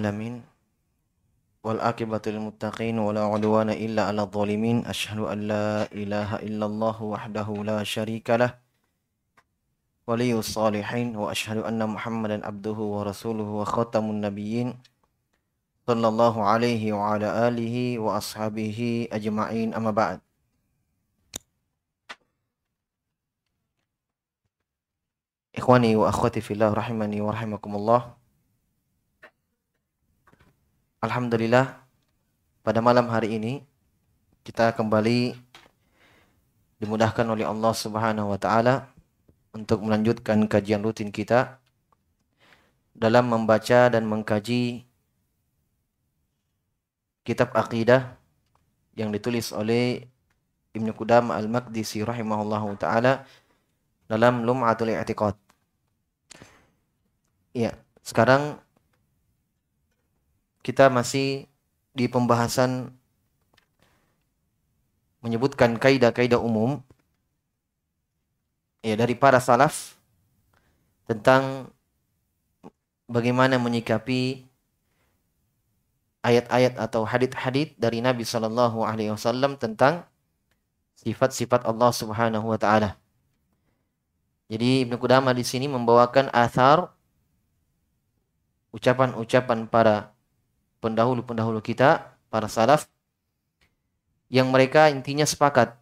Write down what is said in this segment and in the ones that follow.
العالمين والآكبة للمتقين ولا عدوان إلا على الظالمين أشهد أن لا إله إلا الله وحده لا شريك له ولي الصالحين وأشهد أن محمدا عبده ورسوله وخاتم النبيين صلى الله عليه وعلى آله وأصحابه أجمعين أما بعد Ikhwani wa akhwati fillah rahimani wa rahimakumullah. Alhamdulillah pada malam hari ini kita kembali dimudahkan oleh Allah Subhanahu wa taala untuk melanjutkan kajian rutin kita dalam membaca dan mengkaji kitab akidah yang ditulis oleh Ibnu Qudam Al-Maqdisi rahimahullahu taala dalam Lum'atul I'tiqad. Ya, sekarang kita masih di pembahasan menyebutkan kaidah-kaidah umum ya dari para salaf tentang bagaimana menyikapi ayat-ayat atau hadith-hadith dari Nabi Shallallahu Alaihi Wasallam tentang sifat-sifat Allah Subhanahu Wa Taala. Jadi Ibnu Qudamah di sini membawakan asar ucapan-ucapan para pendahulu-pendahulu kita, para salaf, yang mereka intinya sepakat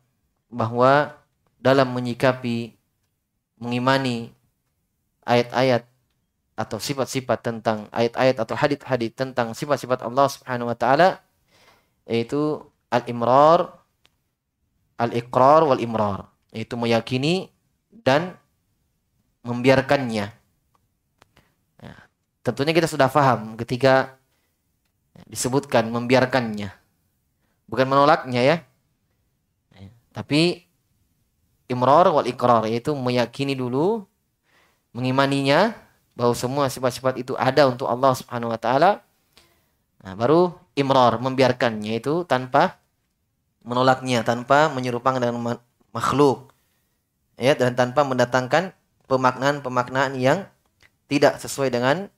bahwa dalam menyikapi, mengimani ayat-ayat atau sifat-sifat tentang ayat-ayat atau hadith-hadith tentang sifat-sifat Allah Subhanahu wa taala yaitu al-imrar, al-iqrar wal imrar, yaitu meyakini dan membiarkannya. Tentunya kita sudah paham ketika disebutkan membiarkannya. Bukan menolaknya ya. Tapi imror wal ikrar yaitu meyakini dulu mengimaninya bahwa semua sifat-sifat itu ada untuk Allah Subhanahu wa taala. Nah, baru imror membiarkannya itu tanpa menolaknya, tanpa menyerupakan dengan makhluk. Ya, dan tanpa mendatangkan pemaknaan-pemaknaan yang tidak sesuai dengan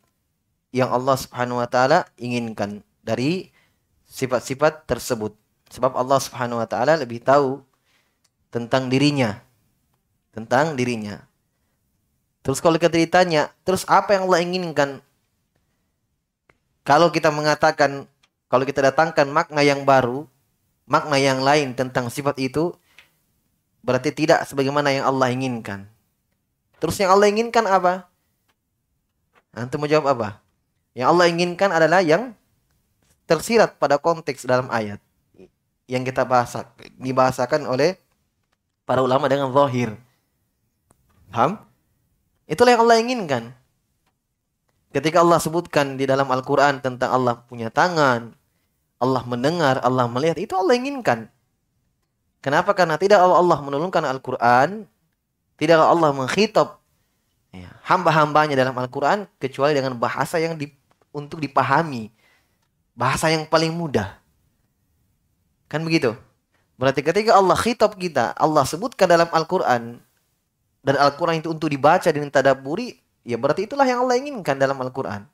yang Allah Subhanahu wa taala inginkan dari sifat-sifat tersebut. Sebab Allah Subhanahu wa taala lebih tahu tentang dirinya. Tentang dirinya. Terus kalau kita ditanya, terus apa yang Allah inginkan? Kalau kita mengatakan, kalau kita datangkan makna yang baru, makna yang lain tentang sifat itu, berarti tidak sebagaimana yang Allah inginkan. Terus yang Allah inginkan apa? Antum mau jawab apa? Yang Allah inginkan adalah yang tersirat pada konteks dalam ayat yang kita bahas dibahasakan oleh para ulama dengan zahir. Paham? Itulah yang Allah inginkan. Ketika Allah sebutkan di dalam Al-Quran tentang Allah punya tangan, Allah mendengar, Allah melihat, itu Allah inginkan. Kenapa? Karena tidak Allah menurunkan Al-Quran, tidak Allah mengkhitab ya, hamba-hambanya dalam Al-Quran, kecuali dengan bahasa yang di, untuk dipahami. Bahasa yang paling mudah. Kan begitu? Berarti ketika Allah khitab kita, Allah sebutkan dalam Al-Quran, dan Al-Quran itu untuk dibaca dan tadaburi, ya berarti itulah yang Allah inginkan dalam Al-Quran.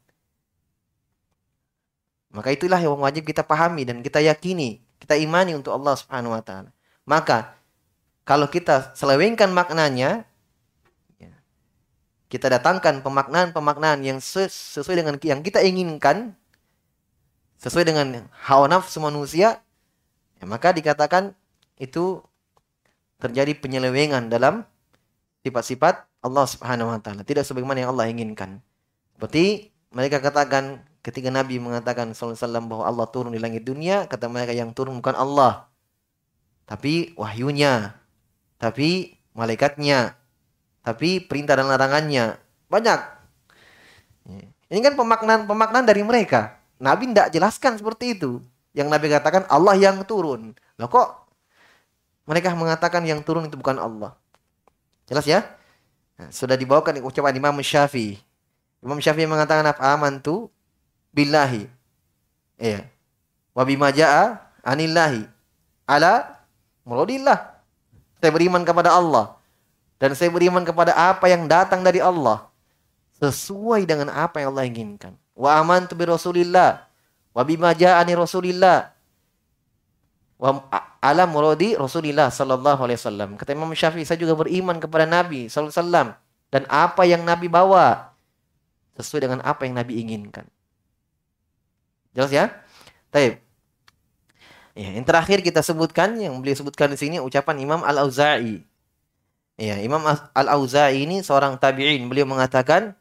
Maka itulah yang wajib kita pahami dan kita yakini, kita imani untuk Allah Subhanahu wa taala. Maka kalau kita selewengkan maknanya, kita datangkan pemaknaan-pemaknaan yang sesuai dengan yang kita inginkan, sesuai dengan hawa nafsu manusia, ya maka dikatakan itu terjadi penyelewengan dalam sifat-sifat Allah Subhanahu wa taala, tidak sebagaimana yang Allah inginkan. Seperti mereka katakan ketika Nabi mengatakan sallallahu bahwa Allah turun di langit dunia, kata mereka yang turun bukan Allah, tapi wahyunya, tapi malaikatnya, tapi perintah dan larangannya banyak. Ini kan pemaknaan-pemaknaan dari mereka. Nabi tidak jelaskan seperti itu. Yang Nabi katakan Allah yang turun. Loh kok mereka mengatakan yang turun itu bukan Allah. Jelas ya? Nah, sudah dibawakan ucapan Imam Syafi'i. Imam Syafi'i mengatakan apa? Amantu billahi. Iya. Wa bima ja'a anillahi. Ala muradillah. Saya beriman kepada Allah dan saya beriman kepada apa yang datang dari Allah. Sesuai dengan apa yang Allah inginkan. Wa amantu bi Rasulillah wa bima ja'ani Rasulillah wa ala muradi Rasulillah sallallahu alaihi wasallam. Kata Imam Syafi'i, saya juga beriman kepada Nabi sallallahu alaihi wasallam dan apa yang Nabi bawa sesuai dengan apa yang Nabi inginkan. Jelas ya? Taib. Ya, yang terakhir kita sebutkan yang beliau sebutkan di sini ucapan Imam Al-Auza'i. Ya, Imam Al-Auza'i ini seorang tabi'in. Beliau mengatakan,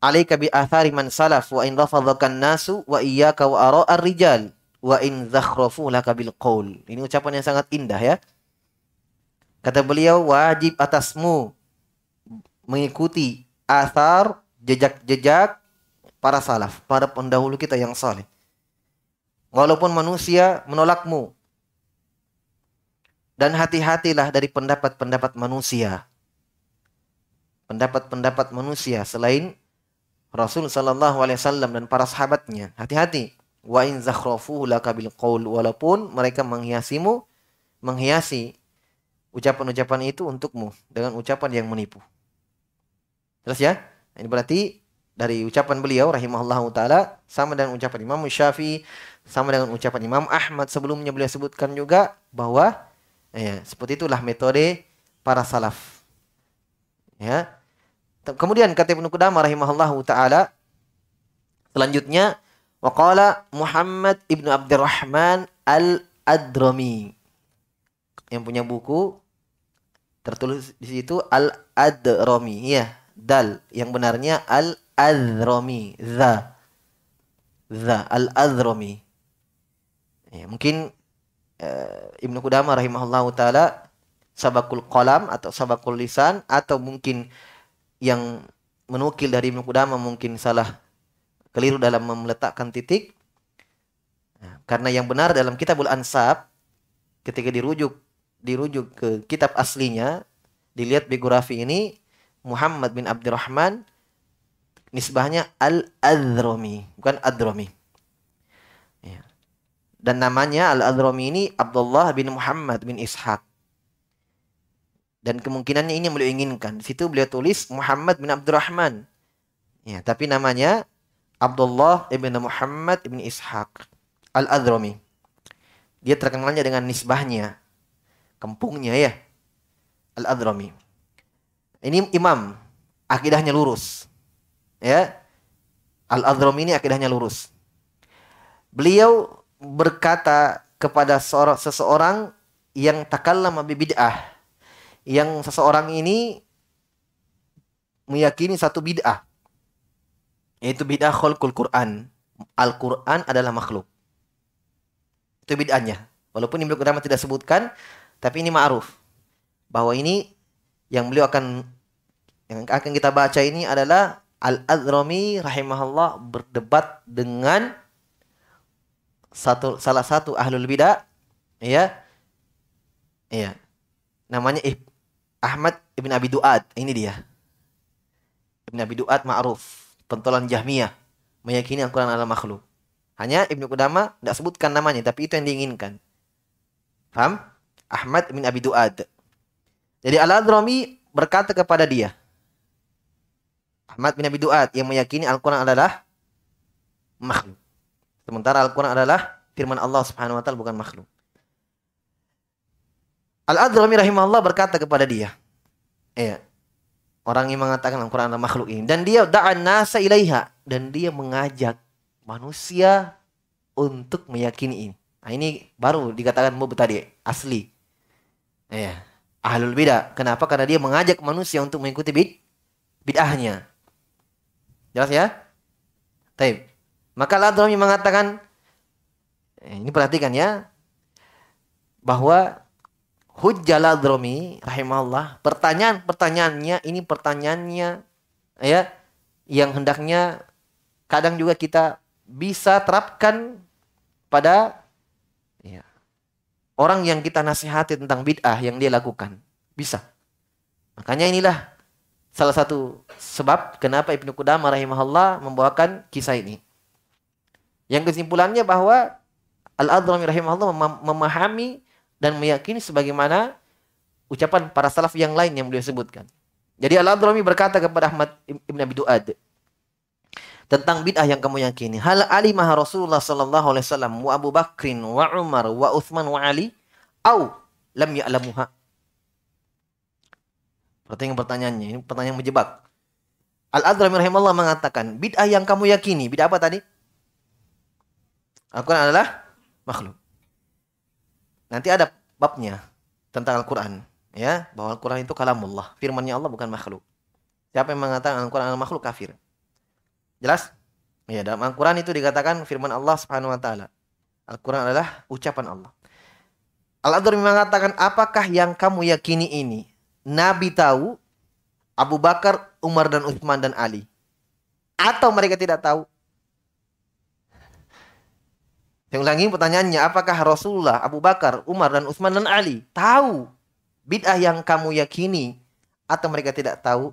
"Alaika bi athari man salaf wa in rafadhakan nasu wa iyyaka wa ara'ar rijal wa in zakhrafu laka bil qaul." Ini ucapan yang sangat indah ya. Kata beliau, wajib atasmu mengikuti athar jejak-jejak para salaf, para pendahulu kita yang saleh. Walaupun manusia menolakmu. Dan hati-hatilah dari pendapat-pendapat manusia. Pendapat-pendapat manusia selain Rasul sallallahu alaihi wasallam dan para sahabatnya. Hati-hati. Wa in zakhrafuhu laka bil qaul walaupun mereka menghiasimu menghiasi ucapan-ucapan itu untukmu dengan ucapan yang menipu. Terus ya? Ini berarti dari ucapan beliau rahimahullahu taala sama dengan ucapan Imam Syafi'i, sama dengan ucapan Imam Ahmad sebelumnya beliau sebutkan juga bahwa ya, seperti itulah metode para salaf. Ya. Kemudian kata Ibnu Qudamah rahimahullahu taala selanjutnya waqala Muhammad Ibnu Abdurrahman Al-Adrami yang punya buku tertulis di situ Al-Adrami ya dal yang benarnya al Al-Azrami. Za. Za. Al-Azrami. Ya, mungkin uh, Ibnu Qudamah rahimahullah ta'ala sabakul qalam atau sabakul lisan atau mungkin yang menukil dari Ibnu Qudamah mungkin salah keliru dalam meletakkan titik. Nah, karena yang benar dalam Kitabul Ansab ketika dirujuk dirujuk ke kitab aslinya dilihat biografi ini Muhammad bin Abdurrahman nisbahnya Al-Adromi, bukan Adromi. Ya. Dan namanya Al-Adromi ini Abdullah bin Muhammad bin Ishaq. Dan kemungkinannya ini yang beliau inginkan. Di situ beliau tulis Muhammad bin Abdurrahman. Ya, tapi namanya Abdullah ibn Muhammad ibn Ishaq Al-Adromi. Dia terkenalnya dengan nisbahnya. Kampungnya ya. Al-Adromi. Ini imam. Akidahnya lurus ya al adrom ini akidahnya lurus. Beliau berkata kepada seorang seseorang yang takallama bid'ah. Yang seseorang ini meyakini satu bid'ah. Yaitu bid'ah khalqul Quran. Al-Quran adalah makhluk. Itu bid'ahnya. Walaupun Ibnu Qudamah tidak sebutkan, tapi ini ma'ruf. Bahwa ini yang beliau akan yang akan kita baca ini adalah Al-Adrami rahimahullah berdebat dengan satu salah satu ahlul bidah ya. Iya. Namanya Ahmad Ibn Abi Duad. Ini dia. Ibn Abi Duad ma'ruf, pentolan Jahmiyah, meyakini Al-Qur'an adalah makhluk. Hanya Ibnu Qudama tidak sebutkan namanya, tapi itu yang diinginkan. Paham? Ahmad bin Abi Duad. Jadi Al-Adrami berkata kepada dia, Ahmad bin Abi Duat yang meyakini Al-Quran adalah makhluk. Sementara Al-Quran adalah firman Allah subhanahu wa ta'ala bukan makhluk. Al-Adrami rahimahullah berkata kepada dia. Iya. Orang yang mengatakan Al-Quran adalah makhluk ini. Dan dia da'an nasa ilaiha. Dan dia mengajak manusia untuk meyakini ini. Nah, ini baru dikatakan mub tadi. Asli. Iya. Ahlul bidah. Kenapa? Karena dia mengajak manusia untuk mengikuti bid bid'ahnya. Jelas ya? Taib. Maka Al-Adrami mengatakan, eh, ini perhatikan ya, bahwa Hujjal Al-Adrami rahimahullah, pertanyaan-pertanyaannya ini pertanyaannya ya yang hendaknya kadang juga kita bisa terapkan pada ya, orang yang kita nasihati tentang bid'ah yang dia lakukan. Bisa. Makanya inilah salah satu sebab kenapa Ibnu Qudamah rahimahullah membawakan kisah ini. Yang kesimpulannya bahwa Al-Adrami rahimahullah memahami dan meyakini sebagaimana ucapan para salaf yang lain yang beliau sebutkan. Jadi Al-Adrami berkata kepada Ahmad Ibn Abi Duad, tentang bid'ah yang kamu yakini. Hal alimah Rasulullah sallallahu alaihi wasallam wa Abu Bakrin wa Umar wa Uthman wa Ali au lam ya'lamuha. Pertanyaan pertanyaannya, ini pertanyaan menjebak. Al-Adrami rahimahullah mengatakan, bid'ah yang kamu yakini, bid'ah apa tadi? Al-Quran adalah makhluk. Nanti ada babnya tentang Al-Quran. Ya, bahwa Al-Quran itu kalamullah. Firmannya Allah bukan makhluk. Siapa yang mengatakan Al-Quran adalah makhluk kafir. Jelas? Ya, dalam Al-Quran itu dikatakan firman Allah Subhanahu wa taala. Al-Quran adalah ucapan Allah. Al-Adhar mengatakan, apakah yang kamu yakini ini? Nabi tahu, Abu Bakar, Umar dan Utsman dan Ali. Atau mereka tidak tahu? Saya ulangi pertanyaannya, apakah Rasulullah, Abu Bakar, Umar dan Utsman dan Ali tahu bid'ah yang kamu yakini atau mereka tidak tahu?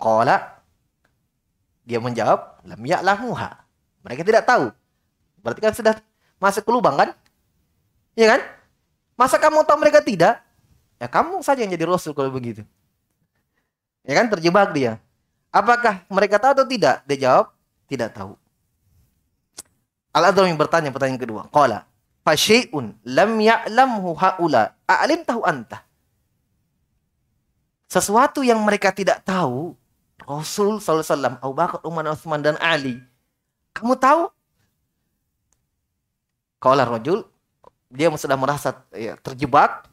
Qala dia menjawab, lam ya'lamuha. Mereka tidak tahu. Berarti kan sudah masuk ke lubang kan? Iya kan? Masa kamu tahu mereka tidak? Ya kamu saja yang jadi rasul kalau begitu. Ya kan terjebak dia. Apakah mereka tahu atau tidak? Dia jawab, tidak tahu. Al-Adham yang bertanya pertanyaan kedua. Qala, fasyai'un lam ya'lamhu haula. A'lim tahu anta. Sesuatu yang mereka tidak tahu, Rasul SAW, Abu Bakar, Umar, Utsman dan Ali. Kamu tahu? Kaulah rojul, dia sudah merasa ya, terjebak,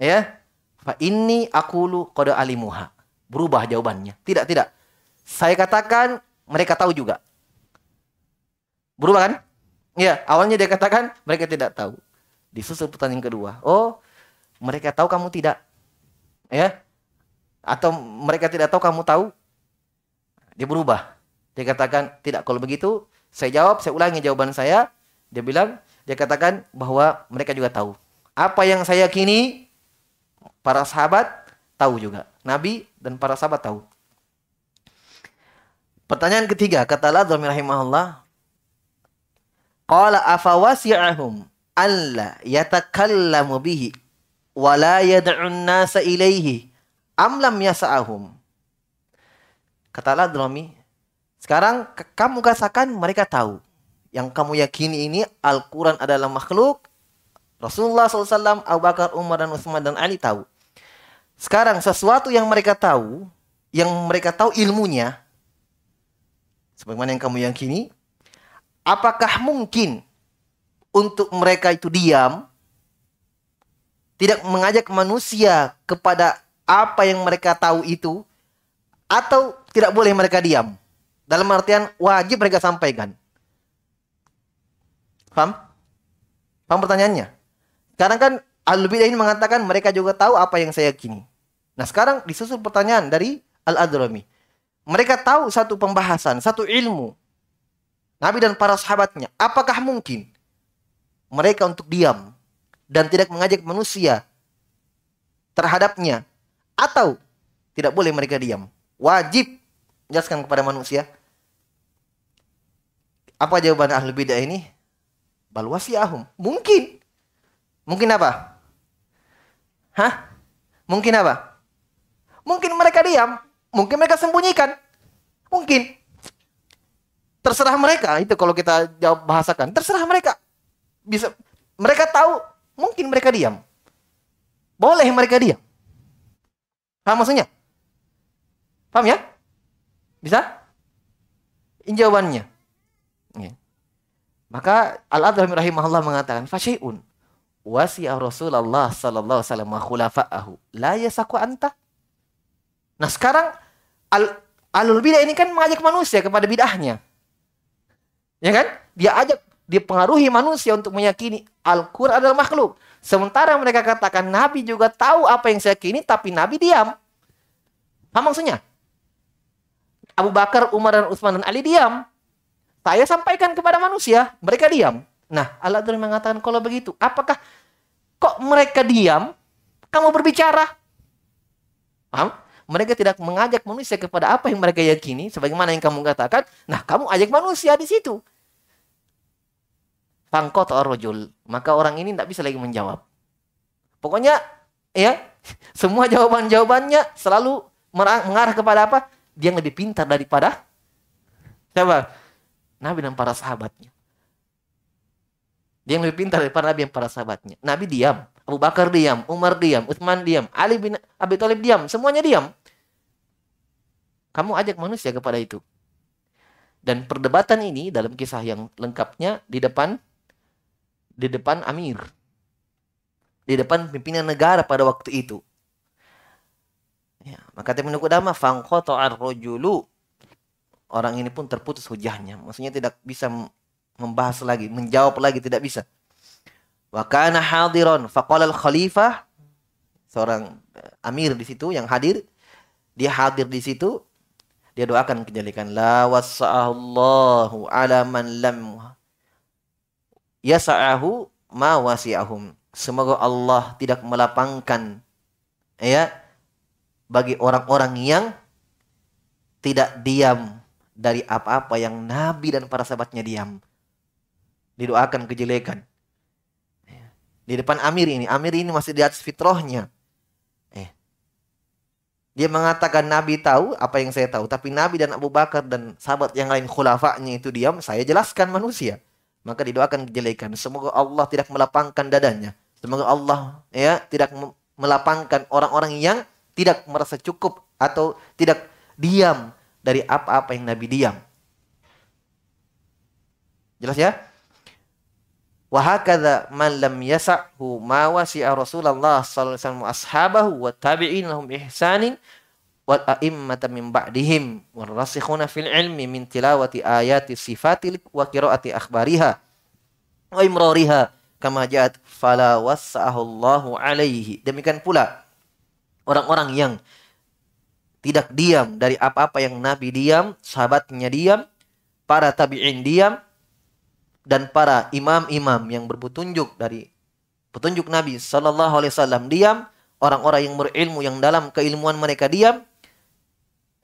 ya. Fa ini akulu kode alimuha. Berubah jawabannya. Tidak, tidak. Saya katakan mereka tahu juga. Berubah kan? Ya, awalnya dia katakan mereka tidak tahu. Disusul pertanyaan kedua. Oh, mereka tahu kamu tidak. Ya. Atau mereka tidak tahu kamu tahu. Dia berubah. Dia katakan, tidak kalau begitu, saya jawab, saya ulangi jawaban saya. Dia bilang, dia katakan bahwa mereka juga tahu. Apa yang saya yakini, para sahabat tahu juga. Nabi dan para sahabat tahu. Pertanyaan ketiga, kata Allah rahimahullah, Qala afawasi'ahum alla yatakallamu bihi wa la yad'un nasa ilaihi am lam yasa'ahum Katalah Dromi, sekarang kamu katakan mereka tahu. Yang kamu yakini ini Al-Quran adalah makhluk. Rasulullah SAW, Abu Bakar, Umar, dan Utsman dan Ali tahu. Sekarang sesuatu yang mereka tahu, yang mereka tahu ilmunya, sebagaimana yang kamu yakini, apakah mungkin untuk mereka itu diam, tidak mengajak manusia kepada apa yang mereka tahu itu, atau tidak boleh mereka diam. Dalam artian wajib mereka sampaikan. Paham? Paham pertanyaannya? Sekarang kan Al-Bidah ini mengatakan mereka juga tahu apa yang saya yakini. Nah sekarang disusul pertanyaan dari Al-Adrami. Mereka tahu satu pembahasan, satu ilmu. Nabi dan para sahabatnya. Apakah mungkin mereka untuk diam dan tidak mengajak manusia terhadapnya? Atau tidak boleh mereka diam? Wajib jelaskan kepada manusia. Apa jawaban ahli bidah ini? Bal wasi'ahum. Mungkin. Mungkin apa? Hah? Mungkin apa? Mungkin mereka diam. Mungkin mereka sembunyikan. Mungkin. Terserah mereka. Itu kalau kita jawab bahasakan. Terserah mereka. Bisa mereka tahu, mungkin mereka diam. Boleh mereka diam. Paham maksudnya? Paham ya? Bisa? Ini jawabannya. Ya. Maka Al-Adham rahimahullah mengatakan, Fasyai'un wasi'a Rasulullah sallallahu alaihi wasallam khulafa'ahu la yasaku anta. Nah sekarang al alul bidah ini kan mengajak manusia kepada bid'ahnya. Ya kan? Dia ajak, dia pengaruhi manusia untuk meyakini Al-Quran adalah makhluk. Sementara mereka katakan Nabi juga tahu apa yang saya yakini, tapi Nabi diam. Apa maksudnya? Abu Bakar, Umar, dan Utsman dan Ali diam. Saya sampaikan kepada manusia, mereka diam. Nah, Allah Ta'ala mengatakan kalau begitu, apakah kok mereka diam, kamu berbicara? Paham? Mereka tidak mengajak manusia kepada apa yang mereka yakini, sebagaimana yang kamu katakan. Nah, kamu ajak manusia di situ. Pangkot rojul. Maka orang ini tidak bisa lagi menjawab. Pokoknya, ya, semua jawaban-jawabannya selalu mengarah kepada apa? dia yang lebih pintar daripada Siapa? Nabi dan para sahabatnya. Dia yang lebih pintar daripada Nabi dan para sahabatnya. Nabi diam, Abu Bakar diam, Umar diam, Utsman diam, Ali bin Abi Thalib diam, semuanya diam. Kamu ajak manusia kepada itu. Dan perdebatan ini dalam kisah yang lengkapnya di depan di depan Amir. Di depan pimpinan negara pada waktu itu. Ya, maka Ibnu Qudamah fangqata'ar rajulu. Orang ini pun terputus hujahnya. Maksudnya tidak bisa membahas lagi, menjawab lagi tidak bisa. Wa kana hadiron faqala al-khalifah seorang eh, amir di situ yang hadir dia hadir di situ dia doakan kejelekan la wasa'allahu ala man lam yasa'ahu ma wasi'ahum semoga Allah tidak melapangkan ya bagi orang-orang yang tidak diam dari apa-apa yang Nabi dan para sahabatnya diam didoakan kejelekan. Di depan Amir ini, Amir ini masih di atas fitrahnya. Eh. Dia mengatakan Nabi tahu apa yang saya tahu, tapi Nabi dan Abu Bakar dan sahabat yang lain khulafaknya itu diam, saya jelaskan manusia. Maka didoakan kejelekan. Semoga Allah tidak melapangkan dadanya. Semoga Allah ya tidak melapangkan orang-orang yang tidak merasa cukup atau tidak diam dari apa-apa yang Nabi diam. Jelas ya? Wa hakadha man lam yasa'hu ma wasi'a Rasulullah sallallahu alaihi wasallam ashabahu wa tabi'in lahum ihsanin wal a'immata min ba'dihim wal rasikhuna fil ilmi min tilawati ayati sifatil wa qiraati akhbariha wa imrariha kama ja'at fala wasa'ahu Allahu alaihi. Demikian pula orang-orang yang tidak diam dari apa-apa yang Nabi diam, sahabatnya diam, para tabi'in diam, dan para imam-imam yang berpetunjuk dari petunjuk Nabi Sallallahu Alaihi Wasallam diam, orang-orang yang berilmu yang dalam keilmuan mereka diam,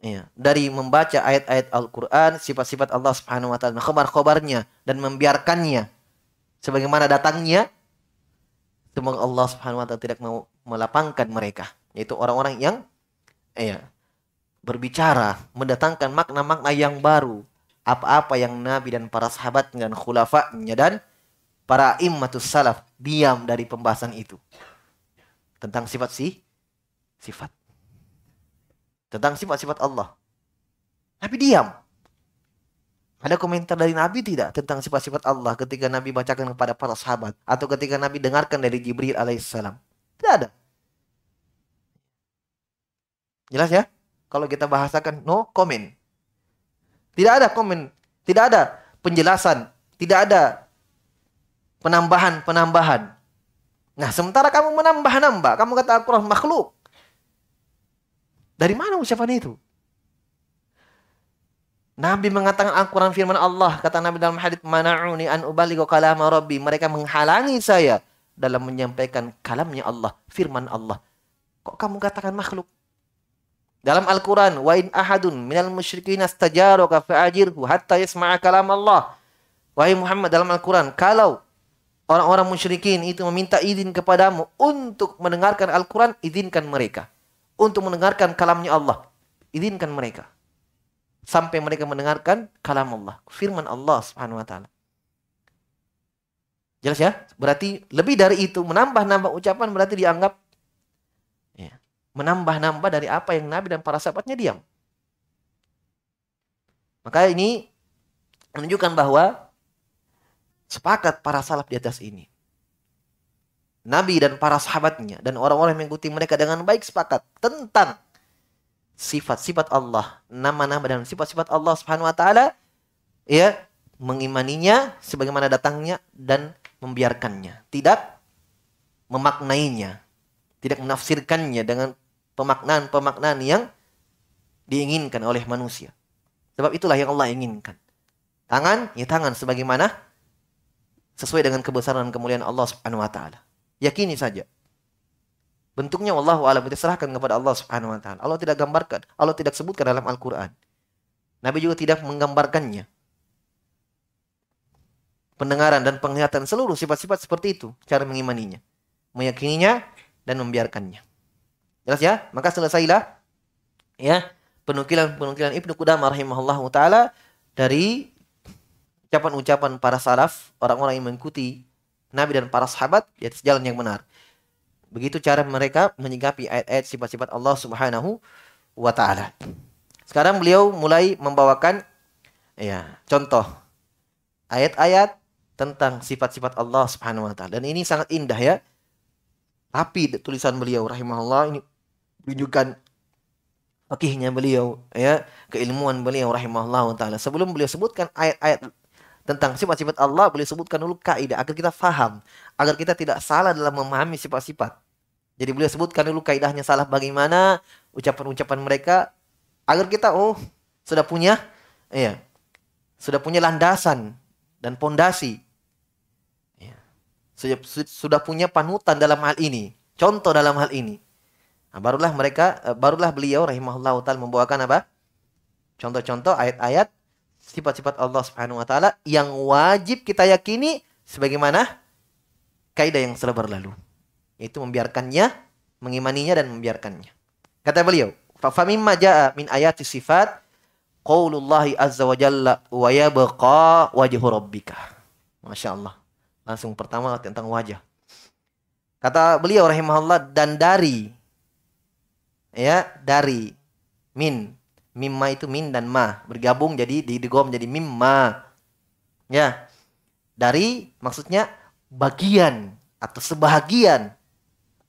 ya, dari membaca ayat-ayat Al-Quran, sifat-sifat Allah Subhanahu Wa Taala, khabar-khabarnya dan membiarkannya sebagaimana datangnya, semoga Allah Subhanahu Wa Taala tidak mau melapangkan mereka, yaitu orang-orang yang, ya, berbicara, mendatangkan makna-makna yang baru, apa-apa yang Nabi dan para sahabat dan khulafa'nya dan para immatus salaf diam dari pembahasan itu. Tentang sifat si sifat. Tentang sifat-sifat Allah. Nabi diam. Ada komentar dari Nabi tidak tentang sifat-sifat Allah ketika Nabi bacakan kepada para sahabat atau ketika Nabi dengarkan dari Jibril alaihissalam? Tidak ada. Jelas ya? Kalau kita bahasakan no comment. Tidak ada komen, tidak ada penjelasan, tidak ada penambahan-penambahan. Nah, sementara kamu menambah-nambah, kamu kata Al-Quran makhluk. Dari mana ucapan itu? Nabi mengatakan Al-Quran firman Allah. Kata Nabi dalam hadits mana'uni an ubaligo kalama rabbi. Mereka menghalangi saya dalam menyampaikan kalamnya Allah. Firman Allah. Kok kamu katakan makhluk? Dalam Al-Quran, wa in ahadun minal musyrikin astajaraka fa'ajirhu hatta yasma'a kalam Allah. Wahai Muhammad dalam Al-Quran, kalau orang-orang musyrikin itu meminta izin kepadamu untuk mendengarkan Al-Quran, izinkan mereka. Untuk mendengarkan kalamnya Allah, izinkan mereka. Sampai mereka mendengarkan kalam Allah. Firman Allah subhanahu wa ta'ala. Jelas ya? Berarti lebih dari itu, menambah-nambah ucapan berarti dianggap menambah-nambah dari apa yang Nabi dan para sahabatnya diam. Maka ini menunjukkan bahwa sepakat para salaf di atas ini. Nabi dan para sahabatnya dan orang-orang yang mengikuti mereka dengan baik sepakat tentang sifat-sifat Allah, nama-nama dan sifat-sifat Allah Subhanahu wa taala ya mengimaninya sebagaimana datangnya dan membiarkannya, tidak memaknainya, tidak menafsirkannya dengan pemaknaan-pemaknaan yang diinginkan oleh manusia. Sebab itulah yang Allah inginkan. Tangan, ya tangan sebagaimana sesuai dengan kebesaran dan kemuliaan Allah Subhanahu wa taala. Yakini saja. Bentuknya wallahu alam diserahkan kepada Allah Subhanahu wa taala. Allah tidak gambarkan, Allah tidak sebutkan dalam Al-Qur'an. Nabi juga tidak menggambarkannya. Pendengaran dan penglihatan seluruh sifat-sifat seperti itu cara mengimaninya, meyakininya dan membiarkannya. Jelas ya? Maka selesailah ya penukilan-penukilan Ibnu Qudamah rahimahullahu taala dari ucapan-ucapan para salaf, orang-orang yang mengikuti Nabi dan para sahabat di atas jalan yang benar. Begitu cara mereka menyikapi ayat-ayat sifat-sifat Allah Subhanahu wa taala. Sekarang beliau mulai membawakan ya, contoh ayat-ayat tentang sifat-sifat Allah Subhanahu wa taala. Dan ini sangat indah ya. Tapi tulisan beliau rahimahullah ini menunjukkan fakihnya beliau ya, keilmuan beliau rahimahullah taala. Sebelum beliau sebutkan ayat-ayat tentang sifat-sifat Allah, beliau sebutkan dulu kaidah agar kita faham, agar kita tidak salah dalam memahami sifat-sifat. Jadi beliau sebutkan dulu kaidahnya salah bagaimana ucapan-ucapan mereka agar kita oh sudah punya iya sudah punya landasan dan pondasi. Ya. Sudah, sudah punya panutan dalam hal ini, contoh dalam hal ini. Nah, barulah mereka eh, barulah beliau rahimahullah taala membawakan apa? Contoh-contoh ayat-ayat sifat-sifat Allah Subhanahu wa taala yang wajib kita yakini sebagaimana kaidah yang sudah berlalu. Itu membiarkannya, mengimaninya dan membiarkannya. Kata beliau, "Fa mimma jaa min ayati sifat qaulullahi azza wa jalla wa yabqa wajhu rabbika." Masya Allah. Langsung pertama tentang wajah. Kata beliau rahimahullah dan dari ya dari min Mimma itu min dan ma bergabung jadi di digom jadi mimma. Ya. Dari maksudnya bagian atau sebahagian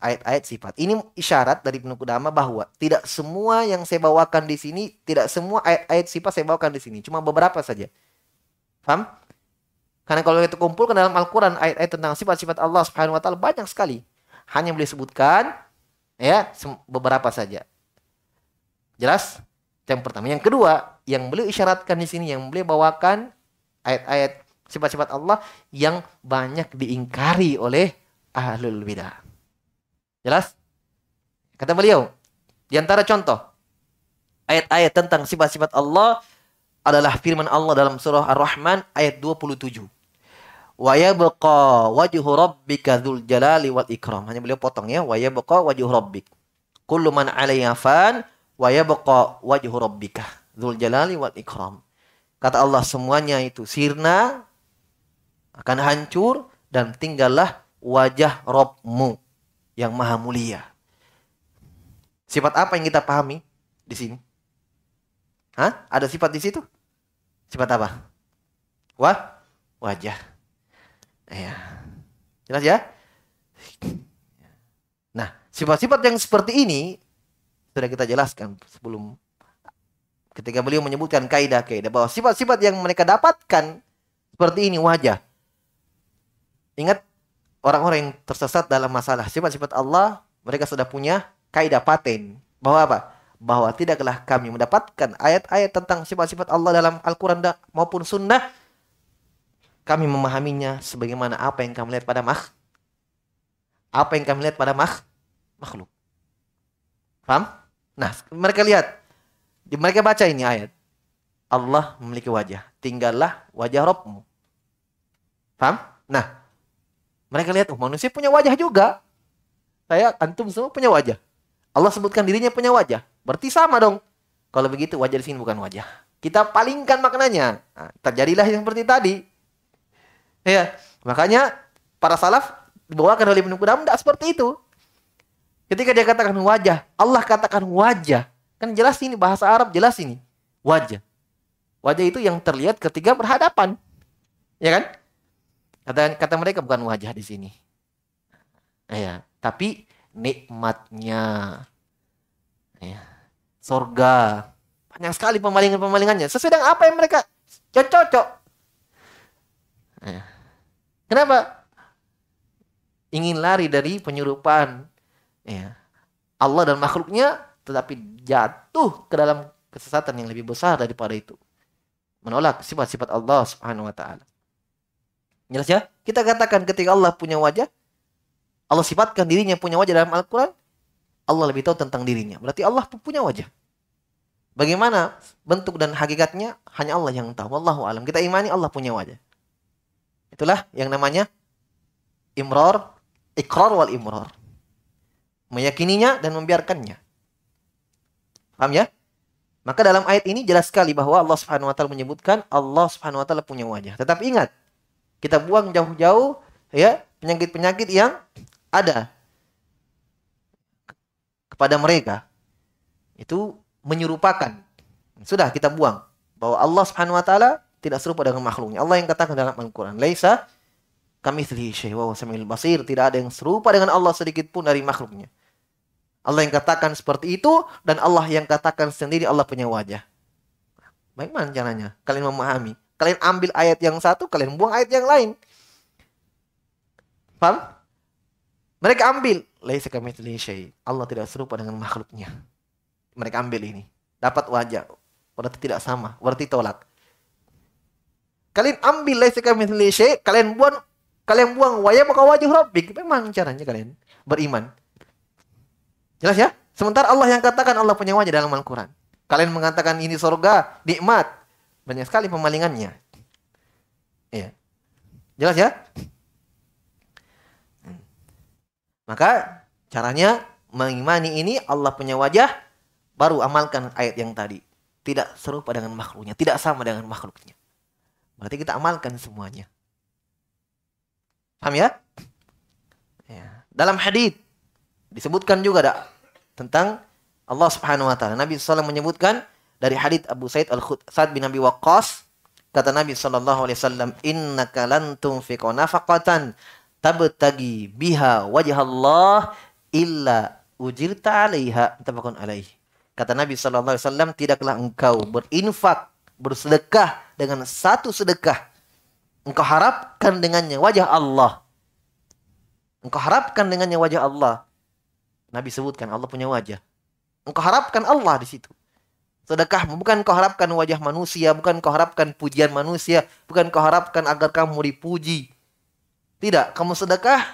ayat-ayat sifat. Ini isyarat dari Ibnu Qudama bahwa tidak semua yang saya bawakan di sini, tidak semua ayat-ayat sifat saya bawakan di sini, cuma beberapa saja. Paham? Karena kalau kita kumpulkan dalam Al-Qur'an ayat-ayat tentang sifat-sifat Allah Subhanahu wa taala banyak sekali. Hanya boleh sebutkan ya beberapa saja. Jelas? Yang pertama, yang kedua, yang beliau isyaratkan di sini, yang beliau bawakan ayat-ayat sifat-sifat Allah yang banyak diingkari oleh ahlul bidah. Jelas? Kata beliau, di antara contoh ayat-ayat tentang sifat-sifat Allah adalah firman Allah dalam surah Ar-Rahman ayat 27. Wa yabqa wajhu rabbika dzul jalali wal ikram. Hanya beliau potong ya, wa yabqa wajhu rabbik. Kullu man 'alaiha fan wa yabqa wajhu rabbika dzul jalali wal ikram. Kata Allah semuanya itu sirna akan hancur dan tinggallah wajah Robmu yang maha mulia. Sifat apa yang kita pahami di sini? Hah? Ada sifat di situ? Sifat apa? Wah, wajah. Ya. Jelas ya? Nah, sifat-sifat yang seperti ini sudah kita jelaskan sebelum ketika beliau menyebutkan kaidah-kaidah bahwa sifat-sifat yang mereka dapatkan seperti ini wajah. Ingat orang-orang yang tersesat dalam masalah sifat-sifat Allah, mereka sudah punya kaidah paten bahwa apa? Bahwa tidaklah kami mendapatkan ayat-ayat tentang sifat-sifat Allah dalam Al-Quran maupun Sunnah kami memahaminya sebagaimana apa yang kami lihat pada makh apa yang kami lihat pada makh makhluk. Paham? Nah, mereka lihat. Mereka baca ini ayat. Allah memiliki wajah. Tinggallah wajah Robmu. Paham? Nah, mereka lihat, oh manusia punya wajah juga. Saya, antum semua punya wajah. Allah sebutkan dirinya punya wajah. Berarti sama dong. Kalau begitu wajah di sini bukan wajah. Kita palingkan maknanya. Nah, terjadilah yang seperti tadi. Ya, makanya para salaf dibawakan oleh Ibnu Qudam tidak seperti itu. Ketika dia katakan wajah, Allah katakan wajah. Kan jelas ini bahasa Arab jelas ini. Wajah. Wajah itu yang terlihat ketika berhadapan. Ya kan? Kata kata mereka bukan wajah di sini. Ya, tapi nikmatnya. Ya. Sorga. Banyak sekali pemalingan-pemalingannya. Sesuai dengan apa yang mereka cocok. Ya. Kenapa? Ingin lari dari penyurupan ya, Allah dan makhluknya tetapi jatuh ke dalam kesesatan yang lebih besar daripada itu. Menolak sifat-sifat Allah Subhanahu wa taala. Jelas ya? Kita katakan ketika Allah punya wajah, Allah sifatkan dirinya punya wajah dalam Al-Qur'an, Allah lebih tahu tentang dirinya. Berarti Allah punya wajah. Bagaimana bentuk dan hakikatnya hanya Allah yang tahu. Wallahu alam. Kita imani Allah punya wajah. Itulah yang namanya imrar, ikrar wal imrar meyakininya dan membiarkannya. Paham ya? Maka dalam ayat ini jelas sekali bahwa Allah Subhanahu wa taala menyebutkan Allah Subhanahu wa taala punya wajah. Tetapi ingat, kita buang jauh-jauh ya penyakit-penyakit yang ada kepada mereka. Itu menyerupakan. Sudah kita buang bahwa Allah Subhanahu wa taala tidak serupa dengan makhluknya. Allah yang katakan dalam Al-Qur'an, "Laisa kamitslihi syai' wa basir." Tidak ada yang serupa dengan Allah sedikit pun dari makhluknya. Allah yang katakan seperti itu dan Allah yang katakan sendiri Allah punya wajah. Bagaimana caranya? Kalian memahami. Kalian ambil ayat yang satu, kalian buang ayat yang lain. Paham? Mereka ambil. Allah tidak serupa dengan makhluknya. Mereka ambil ini. Dapat wajah. Berarti tidak sama. Berarti tolak. Kalian ambil kalian buang kalian buang wajah maka wajah rabbik. Memang caranya kalian beriman. Jelas ya? Sementara Allah yang katakan Allah punya wajah dalam Al-Quran. Kalian mengatakan ini surga, nikmat. Banyak sekali pemalingannya. Iya. Jelas ya? Maka caranya mengimani ini Allah punya wajah, baru amalkan ayat yang tadi. Tidak serupa dengan makhluknya, tidak sama dengan makhluknya. Berarti kita amalkan semuanya. Paham ya? ya. Dalam hadis disebutkan juga ada tentang Allah Subhanahu wa taala. Nabi SAW menyebutkan dari hadits Abu Said Al-Sa'd bin Abi Waqqas kata Nabi sallallahu alaihi wasallam innaka lan tunfiqu nafaqatan tabtagi biha wajah Allah illa ujirta 'alaiha tafaqun alaih. Kata Nabi sallallahu alaihi wasallam tidaklah engkau berinfak bersedekah dengan satu sedekah engkau harapkan dengannya wajah Allah. Engkau harapkan dengannya wajah Allah. Nabi sebutkan Allah punya wajah. Engkau harapkan Allah di situ. Sedekah bukan kau harapkan wajah manusia, bukan kau harapkan pujian manusia, bukan kau harapkan agar kamu dipuji. Tidak, kamu sedekah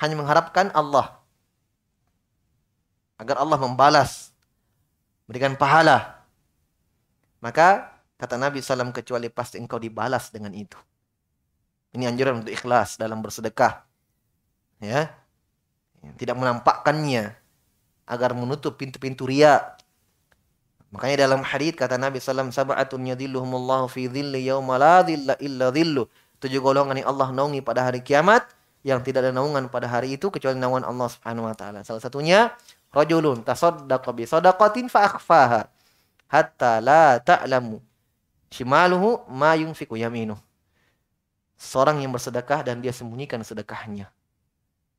hanya mengharapkan Allah. Agar Allah membalas, berikan pahala. Maka kata Nabi SAW kecuali pasti engkau dibalas dengan itu. Ini anjuran untuk ikhlas dalam bersedekah. Ya, tidak menampakkannya agar menutup pintu-pintu ria. Makanya dalam hadis kata Nabi sallallahu alaihi wasallam sab'atun fi dhilli yauma la dhilla illa dhillu. Tujuh golongan yang Allah naungi pada hari kiamat yang tidak ada naungan pada hari itu kecuali naungan Allah Subhanahu wa taala. Salah satunya rajulun tasaddaqa bi sadaqatin fa akhfaha hatta la ta'lamu shimaluhu ma yunfiqu yaminuh. Seorang yang bersedekah dan dia sembunyikan sedekahnya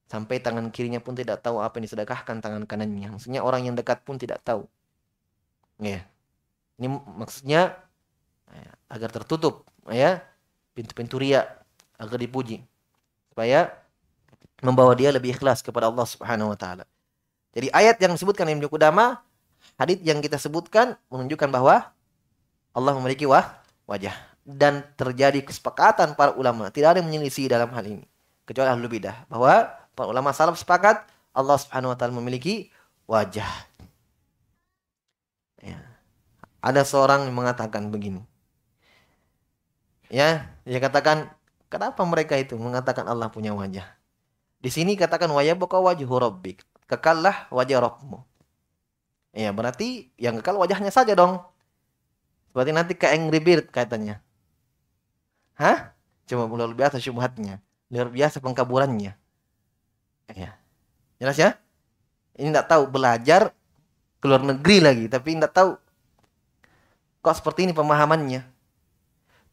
Sampai tangan kirinya pun tidak tahu apa yang disedekahkan tangan kanannya. Maksudnya orang yang dekat pun tidak tahu. Ya. Ini maksudnya ya, agar tertutup ya pintu-pintu ria agar dipuji supaya membawa dia lebih ikhlas kepada Allah Subhanahu wa taala. Jadi ayat yang disebutkan Ibnu Qudama, hadis yang kita sebutkan menunjukkan bahwa Allah memiliki wah, wajah dan terjadi kesepakatan para ulama, tidak ada yang menyelisih dalam hal ini kecuali ahlu bidah bahwa Para ulama salaf sepakat Allah Subhanahu wa taala memiliki wajah. Ya. Ada seorang yang mengatakan begini. Ya, dia katakan kenapa mereka itu mengatakan Allah punya wajah? Di sini katakan wajah buka wajah rabbik. Kekallah wajah Rabbmu. Ya, berarti yang kekal wajahnya saja dong. Berarti nanti ke Angry Bird katanya. Hah? Cuma luar biasa syubhatnya. Luar biasa pengkaburannya. Ya. Jelas ya? Ini tidak tahu belajar ke luar negeri lagi, tapi tidak tahu kok seperti ini pemahamannya.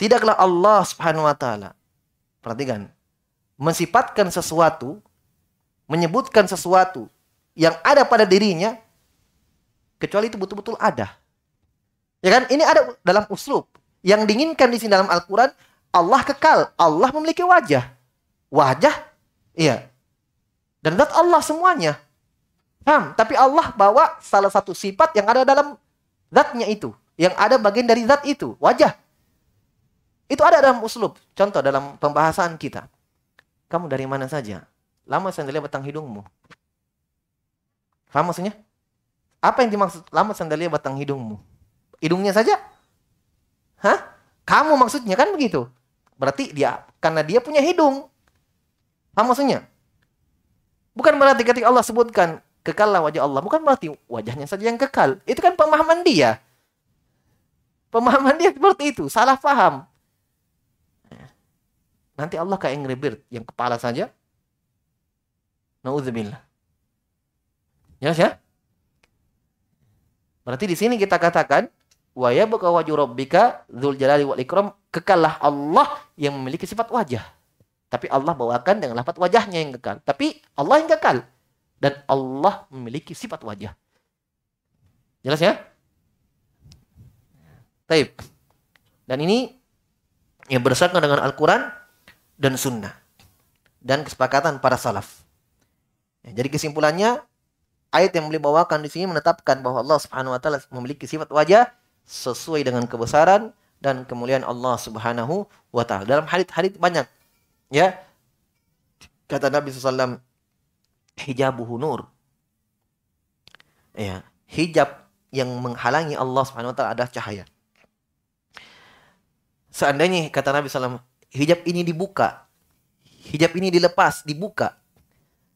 Tidaklah Allah Subhanahu wa taala perhatikan mensifatkan sesuatu, menyebutkan sesuatu yang ada pada dirinya kecuali itu betul-betul ada. Ya kan? Ini ada dalam uslub. Yang diinginkan di sini dalam Al-Qur'an Allah kekal, Allah memiliki wajah. Wajah iya, dan zat Allah semuanya. Paham? Tapi Allah bawa salah satu sifat yang ada dalam zatnya itu. Yang ada bagian dari zat itu. Wajah. Itu ada dalam uslub. Contoh dalam pembahasan kita. Kamu dari mana saja? Lama sandalia batang hidungmu. Paham maksudnya? Apa yang dimaksud lama sandalia batang hidungmu? Hidungnya saja? Hah? Kamu maksudnya kan begitu? Berarti dia karena dia punya hidung. Paham maksudnya? Bukan berarti ketika Allah sebutkan kekallah wajah Allah, bukan berarti wajahnya saja yang kekal. Itu kan pemahaman dia. Pemahaman dia seperti itu, salah paham. Nanti Allah kayak Angry Bird, yang kepala saja. Nauzubillah. Ya, ya? Berarti di sini kita katakan wa yabqa wajhu rabbika dzul jalali wal ikram kekallah Allah yang memiliki sifat wajah. Tapi Allah bawakan dengan lafaz wajahnya yang kekal. Tapi Allah yang kekal dan Allah memiliki sifat wajah. Jelas ya? Taib. Dan ini yang berdasarkan dengan Al-Quran dan Sunnah. Dan kesepakatan para salaf. Ya, jadi kesimpulannya, ayat yang beliau bawakan di sini menetapkan bahwa Allah Subhanahu wa taala memiliki sifat wajah sesuai dengan kebesaran dan kemuliaan Allah Subhanahu wa taala. Dalam hadis-hadis banyak ya kata Nabi SAW hijabuhu nur. Ya, hijab yang menghalangi Allah Subhanahu wa taala adalah cahaya. Seandainya kata Nabi SAW, hijab ini dibuka, hijab ini dilepas, dibuka,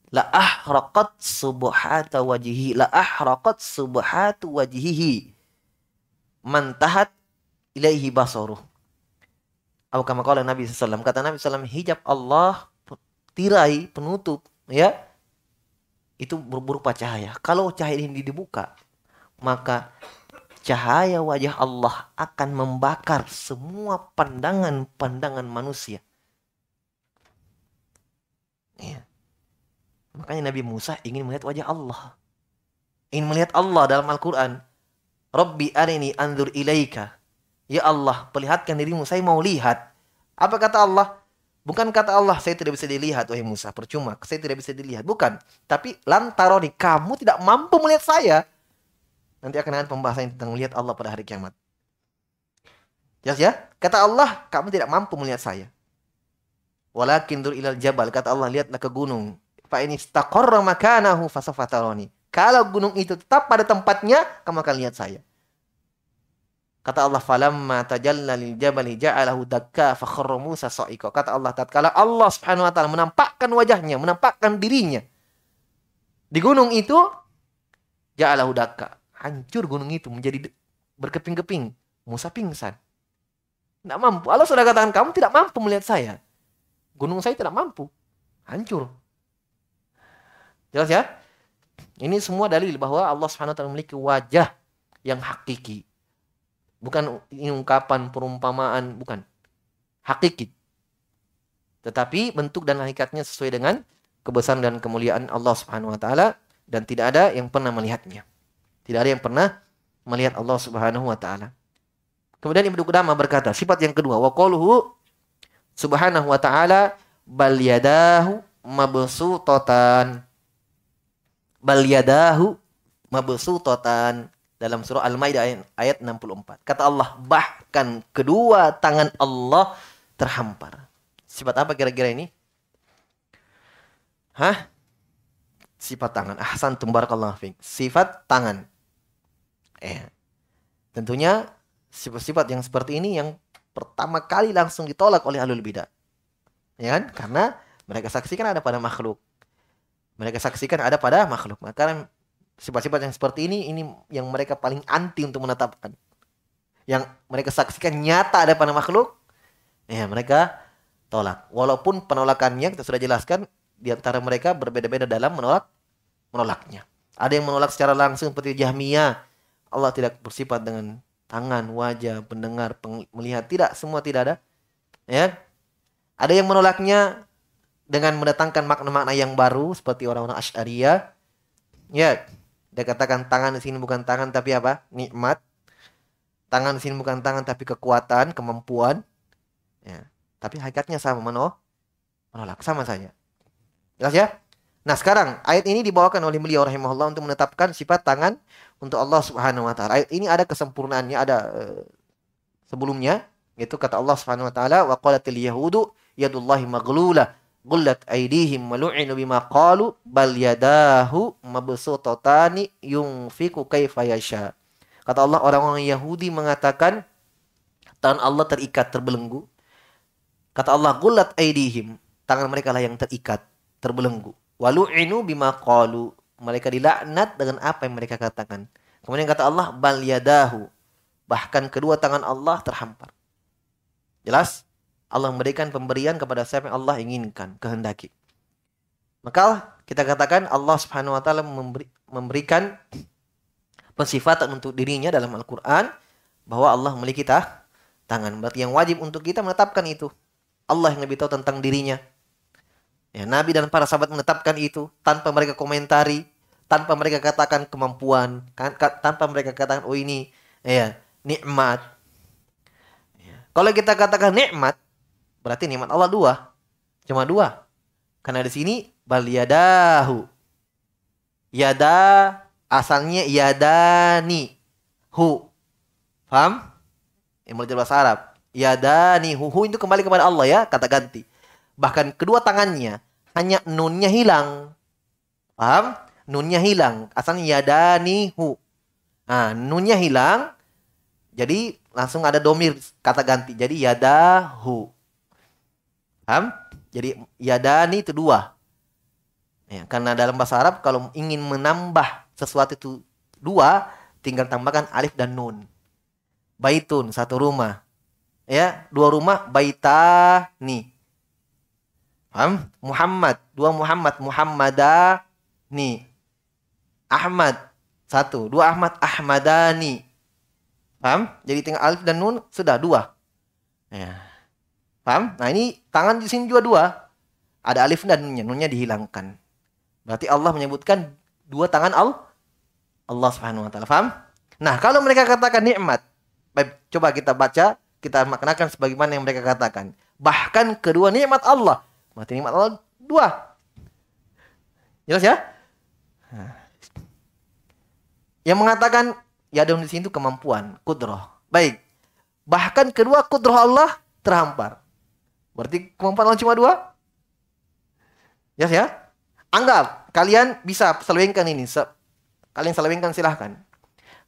la ahraqat subhata wajhihi, la ahraqat subhatu wajhihi. Mantahat ilaihi basaruh. Atau kama qala Nabi SAW. Kata Nabi SAW, hijab Allah, tirai, penutup, ya, itu berupa cahaya. Kalau cahaya ini dibuka, maka cahaya wajah Allah akan membakar semua pandangan-pandangan manusia. Ya. Makanya Nabi Musa ingin melihat wajah Allah. Ingin melihat Allah dalam Al-Quran. Rabbi arini anzur ilaika. Ya Allah, perlihatkan dirimu, saya mau lihat. Apa kata Allah? Bukan kata Allah, saya tidak bisa dilihat, wahai Musa. Percuma, saya tidak bisa dilihat. Bukan. Tapi lantaroni, kamu tidak mampu melihat saya. Nanti akan ada pembahasan tentang melihat Allah pada hari kiamat. Jelas ya? Kata Allah, kamu tidak mampu melihat saya. Walakin dur ilal jabal. Kata Allah, lihatlah ke gunung. Fa ini makanahu fasafataroni. Kalau gunung itu tetap pada tempatnya, kamu akan lihat saya. Kata Allah, falamma tajalla lil jabali ja'alahu dakka fakharra Musa sa'iqa. Kata Allah, tatkala Allah Subhanahu wa taala menampakkan wajahnya, menampakkan dirinya di gunung itu, ja'alahu dakka hancur gunung itu menjadi berkeping-keping. Musa pingsan. Tidak mampu. Allah sudah katakan kamu tidak mampu melihat saya. Gunung saya tidak mampu. Hancur. Jelas ya? Ini semua dalil bahwa Allah SWT memiliki wajah yang hakiki. Bukan ungkapan perumpamaan, bukan. Hakiki. Tetapi bentuk dan hakikatnya sesuai dengan kebesaran dan kemuliaan Allah Subhanahu wa taala dan tidak ada yang pernah melihatnya. Tidak ada yang pernah melihat Allah Subhanahu wa taala. Kemudian Ibnu Qudamah berkata, sifat yang kedua, wa qaluhu subhanahu wa ta'ala bal yadahu mabsutatan. Bal yadahu mabsutatan dalam surah Al-Maidah ayat 64. Kata Allah, bahkan kedua tangan Allah terhampar. Sifat apa kira-kira ini? Hah? Sifat tangan. Ahsan tumbarakallahu fiik. Sifat tangan. Eh, tentunya sifat-sifat yang seperti ini yang pertama kali langsung ditolak oleh alul bidah. Ya kan? Karena mereka saksikan ada pada makhluk. Mereka saksikan ada pada makhluk. Maka sifat-sifat yang seperti ini ini yang mereka paling anti untuk menetapkan. Yang mereka saksikan nyata ada pada makhluk, ya mereka tolak. Walaupun penolakannya kita sudah jelaskan di antara mereka berbeda-beda dalam menolak menolaknya. Ada yang menolak secara langsung seperti Jahmiyah Allah tidak bersifat dengan tangan, wajah, pendengar, melihat. Tidak, semua tidak ada. Ya. Ada yang menolaknya dengan mendatangkan makna-makna yang baru seperti orang-orang Asy'ariyah. Ya, dia katakan tangan di sini bukan tangan tapi apa? Nikmat. Tangan di sini bukan tangan tapi kekuatan, kemampuan. Ya. Tapi hakikatnya sama menolak. Menolak sama saja. Jelas ya? Nah, sekarang ayat ini dibawakan oleh beliau rahimahullah untuk menetapkan sifat tangan untuk Allah Subhanahu wa taala. Ayat ini ada kesempurnaannya, ada uh, sebelumnya yaitu kata Allah Subhanahu wa taala wa qalatil yahudu yadullahi gullat aydihim malu'inu bima qalu bal yadahu mabsutatani yunfiku kaifa yasha. Kata Allah orang-orang Yahudi mengatakan tangan Allah terikat terbelenggu. Kata Allah gullat aydihim, tangan mereka lah yang terikat, terbelenggu. Walu'inu bima qalu. Mereka dilaknat dengan apa yang mereka katakan. Kemudian kata Allah bal yadahu. bahkan kedua tangan Allah terhampar. Jelas? Allah memberikan pemberian kepada siapa yang Allah inginkan, kehendaki. Maka kita katakan Allah Subhanahu wa taala memberi, memberikan pensifatan untuk dirinya dalam Al-Qur'an bahwa Allah memiliki tah, tangan. Berarti yang wajib untuk kita menetapkan itu. Allah yang lebih tahu tentang dirinya. Ya, Nabi dan para sahabat menetapkan itu tanpa mereka komentari, tanpa mereka katakan kemampuan, kan, tanpa mereka katakan oh ini ya nikmat. Ya. Kalau kita katakan nikmat, berarti nikmat Allah dua, cuma dua. Karena di sini bal yadahu. Yada asalnya yadani hu. Paham? Yang belajar bahasa Arab. Yadani hu, hu itu kembali kepada Allah ya, kata ganti. Bahkan kedua tangannya hanya nunnya hilang. Paham? Nunnya hilang. Asalnya yadani hu. Nah, nunnya hilang. Jadi langsung ada domir kata ganti. Jadi yadahu. Paham? Jadi yadani itu dua. Ya, karena dalam bahasa Arab kalau ingin menambah sesuatu itu dua, tinggal tambahkan alif dan nun. Baitun satu rumah. Ya, dua rumah baitani. Paham? Muhammad, dua Muhammad, Muhammadani. Ahmad, satu. Dua Ahmad, Ahmadani. Paham? Jadi tinggal alif dan nun sudah dua. Ya. Paham? Nah ini tangan di sini juga dua. Ada alif dan nunnya. Nunnya dihilangkan. Berarti Allah menyebutkan dua tangan Allah. Allah subhanahu wa ta'ala. Paham? Nah kalau mereka katakan nikmat. Baik, coba kita baca. Kita maknakan sebagaimana yang mereka katakan. Bahkan kedua nikmat Allah. Berarti nikmat Allah dua. Jelas ya? Nah. Yang mengatakan ya di sini itu kemampuan, kudroh. Baik. Bahkan kedua kudroh Allah terhampar. Berarti kemampuan Allah cuma dua? Yes ya? Anggap kalian bisa selewengkan ini. Se kalian selewengkan silahkan.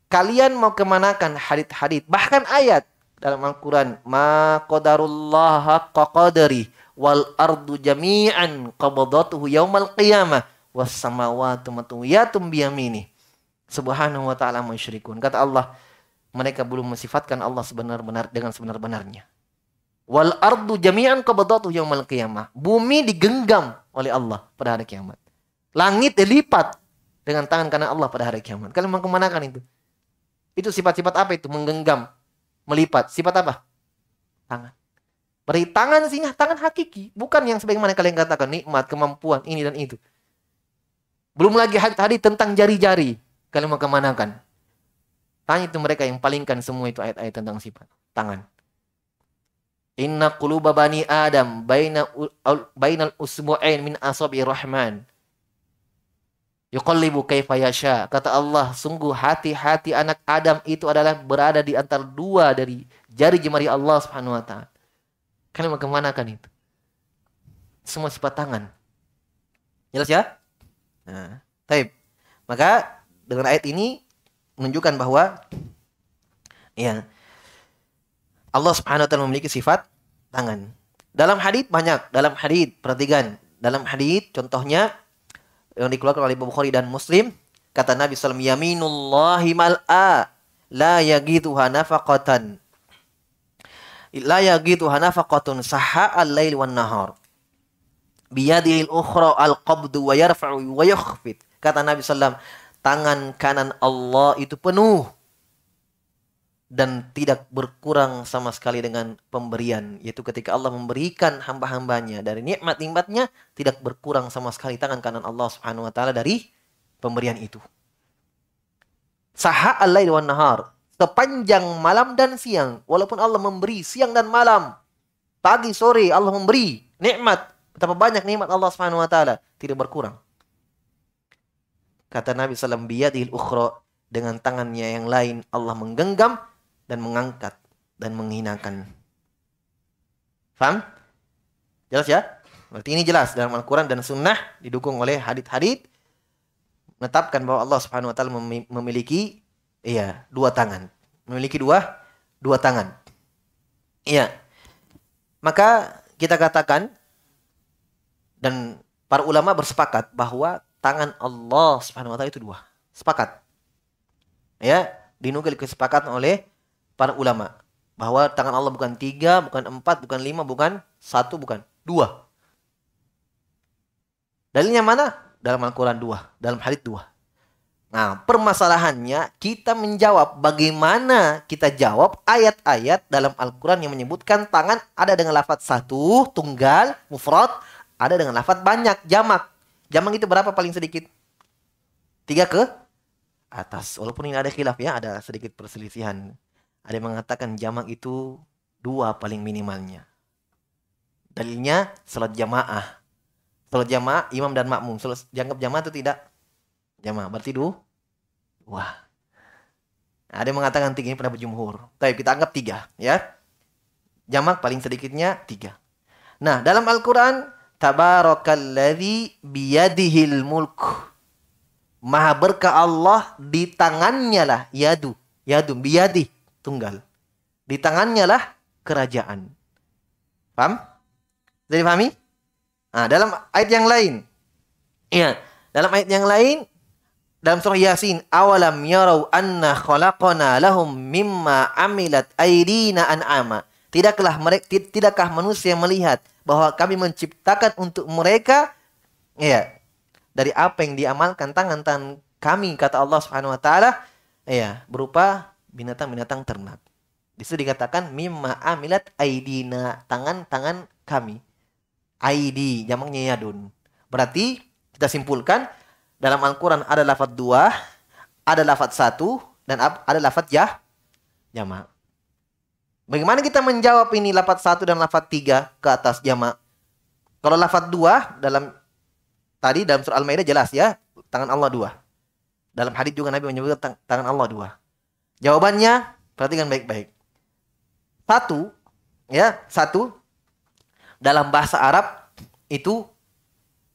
Kalian mau kemanakan hadit-hadit. Bahkan ayat dalam Al-Quran. Ma qadarullah qadari wal ardu jami'an qabadatuhu yaumal qiyamah was samawati matwiyatum biyamini. Subhanahu wa ta'ala musyrikun. Kata Allah, mereka belum mensifatkan Allah sebenar-benar dengan sebenar-benarnya. Wal ardu jami'an qabdatuhu yaumal qiyamah. Bumi digenggam oleh Allah pada hari kiamat. Langit dilipat dengan tangan kanan Allah pada hari kiamat. Kalian mau kemanakan itu? Itu sifat-sifat apa itu? Menggenggam, melipat. Sifat apa? Tangan. Beri tangan sini tangan hakiki. Bukan yang sebagaimana kalian katakan nikmat, kemampuan, ini dan itu. Belum lagi tadi tentang jari-jari. Kalian mau kemanakan? Tanya itu mereka yang palingkan semua itu ayat-ayat tentang sifat. Tangan. Inna quluba bani Adam baina bainal usbu'ain min asabi rahman. Yuqallibu kaifa yasha. Kata Allah, sungguh hati-hati anak Adam itu adalah berada di antara dua dari jari jemari Allah Subhanahu wa taala. Kalian mau ke mana kan itu? Semua sifat tangan. Jelas ya? Nah, taib. Maka dengan ayat ini menunjukkan bahwa ya Allah Subhanahu wa taala memiliki sifat tangan. Dalam hadis banyak, dalam hadis perhatikan, dalam hadis contohnya yang dikeluarkan oleh Bukhari dan Muslim kata Nabi sallallahu yaminullahi mal'a la yagituha nafaqatan. La yagituha nafaqatun saha al-lail wan nahar. Biyadihil ukhra al-qabdu wa yarfa'u wa yakhfid kata Nabi sallallahu tangan kanan Allah itu penuh dan tidak berkurang sama sekali dengan pemberian yaitu ketika Allah memberikan hamba-hambanya dari nikmat-nikmatnya tidak berkurang sama sekali tangan kanan Allah Subhanahu wa taala dari pemberian itu. Saha al-lail wan nahar sepanjang malam dan siang walaupun Allah memberi siang dan malam pagi sore Allah memberi nikmat betapa banyak nikmat Allah Subhanahu wa taala tidak berkurang. Kata Nabi sallallahu alaihi dengan tangannya yang lain Allah menggenggam dan mengangkat dan menghinakan. Faham? Jelas ya? Berarti ini jelas dalam Al-Quran dan Sunnah didukung oleh hadith-hadith menetapkan bahwa Allah Subhanahu Wa Taala memiliki iya dua tangan, memiliki dua dua tangan. Iya. Maka kita katakan dan para ulama bersepakat bahwa tangan Allah Subhanahu Wa Taala itu dua. Sepakat. Ya, dinukil kesepakatan oleh para ulama bahwa tangan Allah bukan tiga, bukan empat, bukan lima, bukan satu, bukan dua. Dalilnya mana? Dalam Al-Quran dua, dalam hadits dua. Nah, permasalahannya kita menjawab bagaimana kita jawab ayat-ayat dalam Al-Quran yang menyebutkan tangan ada dengan lafaz satu, tunggal, mufrad, ada dengan lafaz banyak, jamak. Jamak itu berapa paling sedikit? Tiga ke atas. Walaupun ini ada khilaf ya, ada sedikit perselisihan. Ada yang mengatakan jamak itu dua paling minimalnya. Dalilnya salat jamaah. Salat jamaah imam dan makmum. Salat dianggap jamaah itu tidak? Jamaah. Berarti dua. Wah. Ada yang mengatakan tiga ini pada jumhur. Tapi kita anggap tiga ya. Jamak paling sedikitnya tiga. Nah dalam Al-Quran. Tabarakalladzi biyadihil mulk Maha berkah Allah di tangannya lah yadu. Yadu biyadi tunggal. Di tangannya lah kerajaan. Paham? Jadi pahami? Nah, dalam ayat yang lain. Iya, dalam ayat yang lain dalam surah Yasin, awalam yarau anna khalaqana lahum mimma amilat aydina an'ama. Tidakkah mereka tidakkah manusia melihat bahwa kami menciptakan untuk mereka ya dari apa yang diamalkan tangan-tangan kami kata Allah Subhanahu wa taala ya berupa binatang-binatang ternak. Di situ dikatakan mimma amilat aidina, tangan-tangan kami. Aidi jamaknya yadun. Berarti kita simpulkan dalam Al-Qur'an ada lafaz dua, ada lafaz satu dan ada lafaz ya jamak. Bagaimana kita menjawab ini lafaz satu dan lafaz tiga ke atas jamak? Kalau lafaz dua dalam Tadi dalam surah Al-Maidah jelas ya, tangan Allah dua. Dalam hadis juga Nabi menyebutkan tangan Allah dua. Jawabannya perhatikan baik-baik. Satu, ya, satu dalam bahasa Arab itu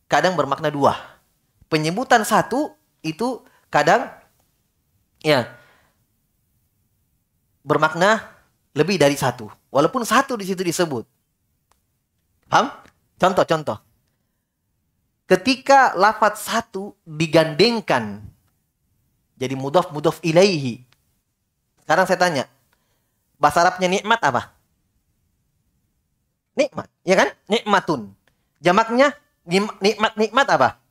kadang bermakna dua. Penyebutan satu itu kadang ya bermakna lebih dari satu. Walaupun satu di situ disebut. Paham? Contoh-contoh ketika lafaz satu digandengkan jadi mudaf mudaf ilaihi. Sekarang saya tanya, bahasa Arabnya nikmat apa? Nikmat, ya kan? Nikmatun. Jamaknya nikmat nikmat apa?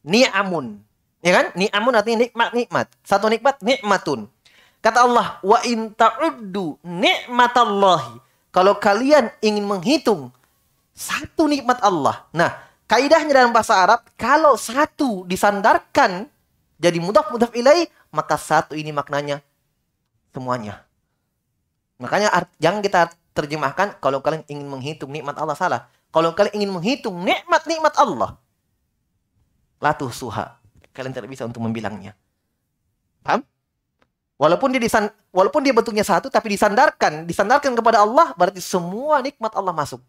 Ni'amun. Ya kan? Ni'amun artinya nikmat nikmat. Satu nikmat nikmatun. Kata Allah, wa in ta'uddu nikmatallahi. Kalau kalian ingin menghitung satu nikmat Allah. Nah, Kaidahnya dalam bahasa Arab, kalau satu disandarkan jadi mudaf mudaf ilai, maka satu ini maknanya semuanya. Makanya art, jangan kita terjemahkan kalau kalian ingin menghitung nikmat Allah salah. Kalau kalian ingin menghitung nikmat-nikmat Allah, latuh suha. Kalian tidak bisa untuk membilangnya. Paham? Walaupun dia disan, walaupun dia bentuknya satu tapi disandarkan, disandarkan kepada Allah berarti semua nikmat Allah masuk.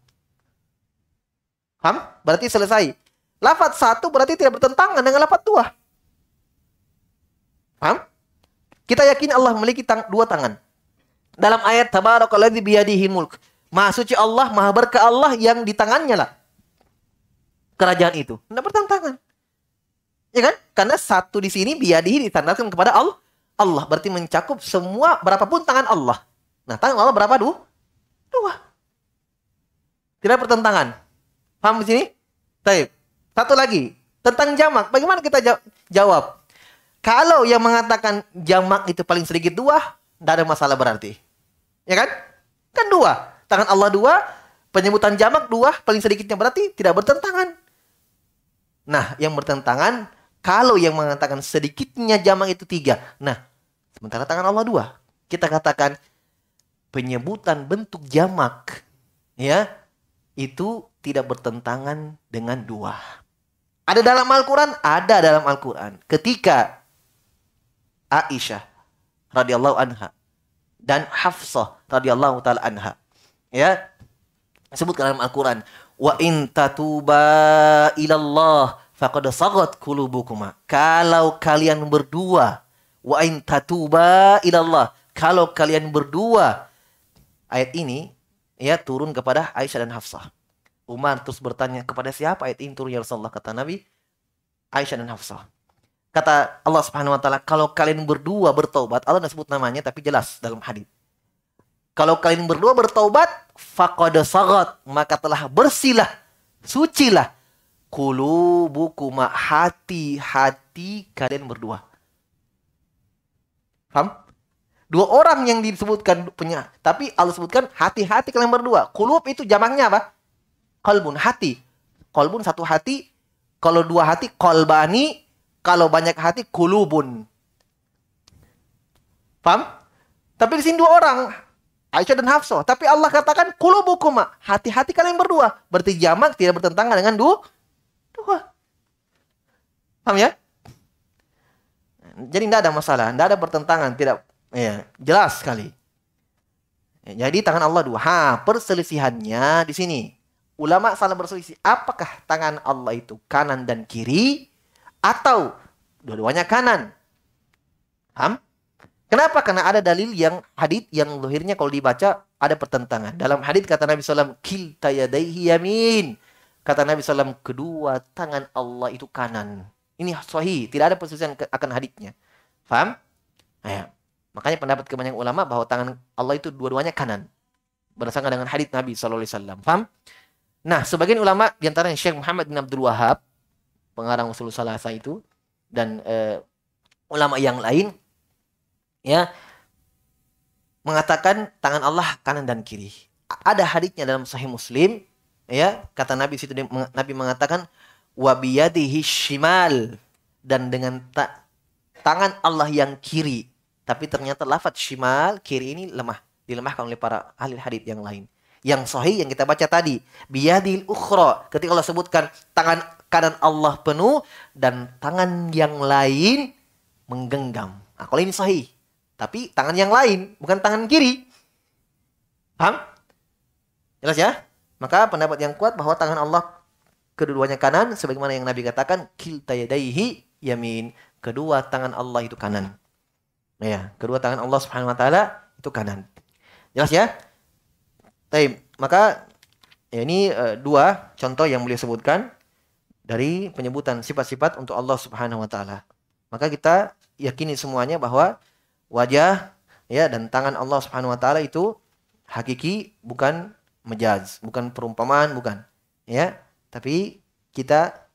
Paham? Berarti selesai. Lafat satu berarti tidak bertentangan dengan lafat dua. Paham? Kita yakin Allah memiliki tang dua tangan. Dalam ayat tabarakalladzi biyadihi mulk. Maha suci Allah, maha berkah Allah yang di tangannya lah. Kerajaan itu. Tidak bertentangan. Ya kan? Karena satu di sini biyadihi ditandakan kepada Allah. Allah berarti mencakup semua berapapun tangan Allah. Nah, tangan Allah berapa dua? Dua. Tidak bertentangan. Paham di sini? Baik. Satu lagi, tentang jamak. Bagaimana kita jawab? Kalau yang mengatakan jamak itu paling sedikit dua, tidak ada masalah berarti. Ya kan? Kan dua. Tangan Allah dua, penyebutan jamak dua, paling sedikitnya berarti tidak bertentangan. Nah, yang bertentangan, kalau yang mengatakan sedikitnya jamak itu tiga. Nah, sementara tangan Allah dua. Kita katakan penyebutan bentuk jamak. Ya, itu tidak bertentangan dengan dua. Ada dalam Al-Quran? Ada dalam Al-Quran. Ketika Aisyah radhiyallahu anha dan Hafsah radhiyallahu taala anha ya sebutkan dalam Al-Qur'an wa in tatuba ilallah faqad sagat qulubukuma kalau kalian berdua wa in tatuba ilallah kalau kalian berdua ayat ini ya turun kepada Aisyah dan Hafsah. Umar terus bertanya kepada siapa ayat ini turun ya Rasulullah kata Nabi Aisyah dan Hafsah. Kata Allah Subhanahu wa taala, kalau kalian berdua bertobat, Allah tidak sebut namanya tapi jelas dalam hadis. Kalau kalian berdua bertaubat, faqad sagat, maka telah bersihlah, sucilah kulubukuma hati-hati kalian berdua. Paham? Dua orang yang disebutkan punya, tapi Allah sebutkan hati-hati kalian berdua. Kulub itu jamaknya apa? Kolbun, hati. Kolbun satu hati, kalau dua hati kolbani, kalau banyak hati kulubun. Paham? Tapi di sini dua orang, Aisyah dan Hafsah. Tapi Allah katakan kulubukuma, hati-hati kalian berdua. Berarti jamak tidak bertentangan dengan dua. Dua. Paham ya? Jadi tidak ada masalah, tidak ada pertentangan, tidak Ya, jelas sekali. Jadi tangan Allah dua. Ha, perselisihannya di sini. Ulama salah berselisih. Apakah tangan Allah itu kanan dan kiri atau dua-duanya kanan? Ham? Kenapa? Karena ada dalil yang hadith yang lahirnya kalau dibaca ada pertentangan. Dalam hadith kata Nabi SAW, yadaihi yamin. Kata Nabi SAW, kedua tangan Allah itu kanan. Ini sahih, tidak ada perselisihan akan hadithnya. Faham? Ya. Makanya pendapat kebanyakan ulama bahwa tangan Allah itu dua-duanya kanan. Berdasarkan dengan hadits Nabi SAW. Faham? Nah, sebagian ulama di antaranya Syekh Muhammad bin Abdul Wahab, pengarang usul salasa itu, dan uh, ulama yang lain, ya, mengatakan tangan Allah kanan dan kiri. Ada haditsnya dalam Sahih Muslim, ya, kata Nabi situ Nabi mengatakan wabiyadihi shimal dan dengan ta tangan Allah yang kiri tapi ternyata lafaz shimal kiri ini lemah, dilemahkan oleh para ahli hadis yang lain. Yang sahih yang kita baca tadi, biyadil ukhra. Ketika Allah sebutkan tangan kanan Allah penuh dan tangan yang lain menggenggam. Nah, kalau ini sahih. Tapi tangan yang lain, bukan tangan kiri. Paham? Jelas ya? Maka pendapat yang kuat bahwa tangan Allah keduanya kanan sebagaimana yang Nabi katakan kilta yadaihi yamin. Kedua tangan Allah itu kanan. Ya, kedua tangan Allah Subhanahu wa taala itu kanan. Jelas ya? Baik, maka ya ini uh, dua contoh yang beliau sebutkan dari penyebutan sifat-sifat untuk Allah Subhanahu wa taala. Maka kita yakini semuanya bahwa wajah ya dan tangan Allah Subhanahu wa taala itu hakiki bukan mejaz, bukan perumpamaan, bukan. Ya, tapi kita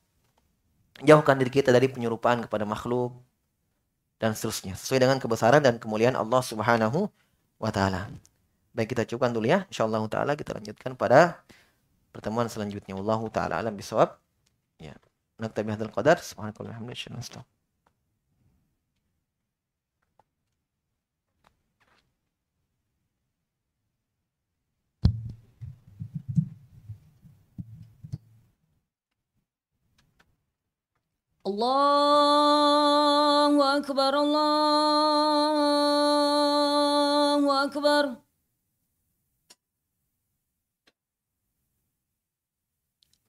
jauhkan diri kita dari penyerupaan kepada makhluk, dan seterusnya sesuai dengan kebesaran dan kemuliaan Allah Subhanahu wa taala. Baik kita cukupkan dulu ya. Insyaallah taala kita lanjutkan pada pertemuan selanjutnya. Allah taala alam bisawab. Ya. Naktabi hadzal qadar. Subhanakallahumma wa bihamdika الله أكبر الله أكبر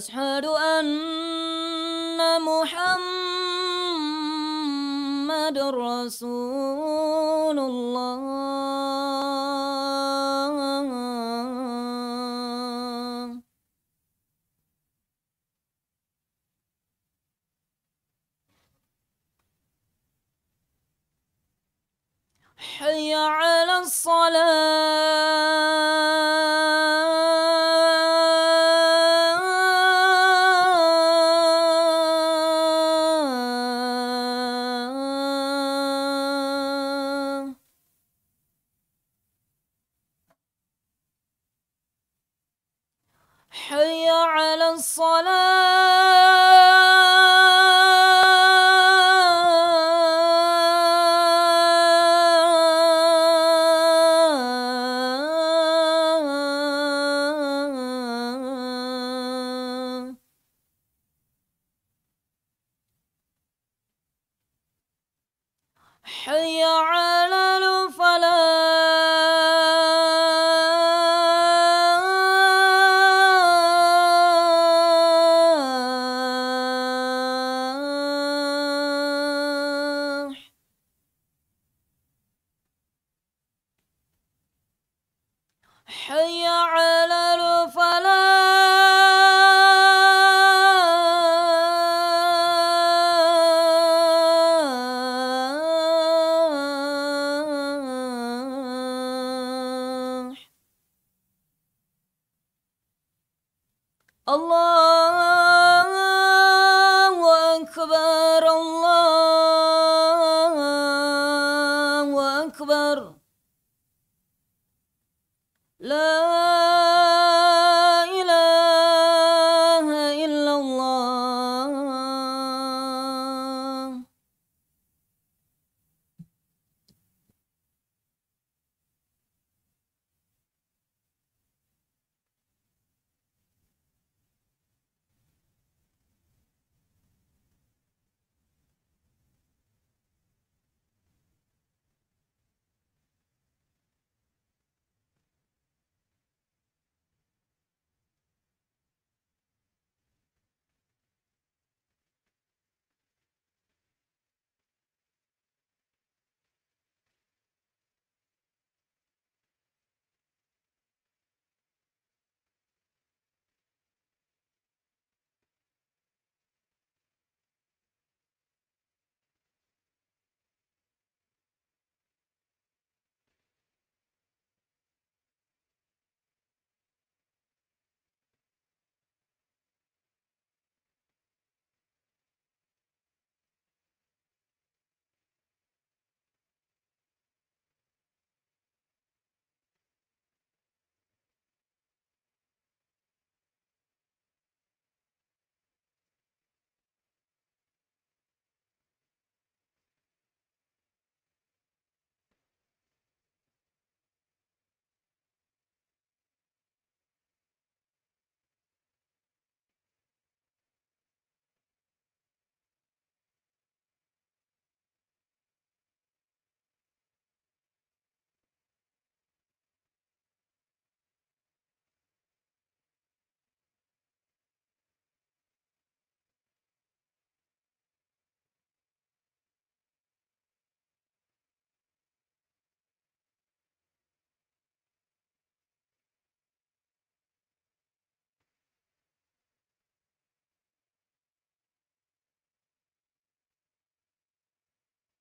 أشهد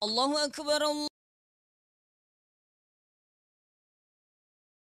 Allahu Ekber Allah.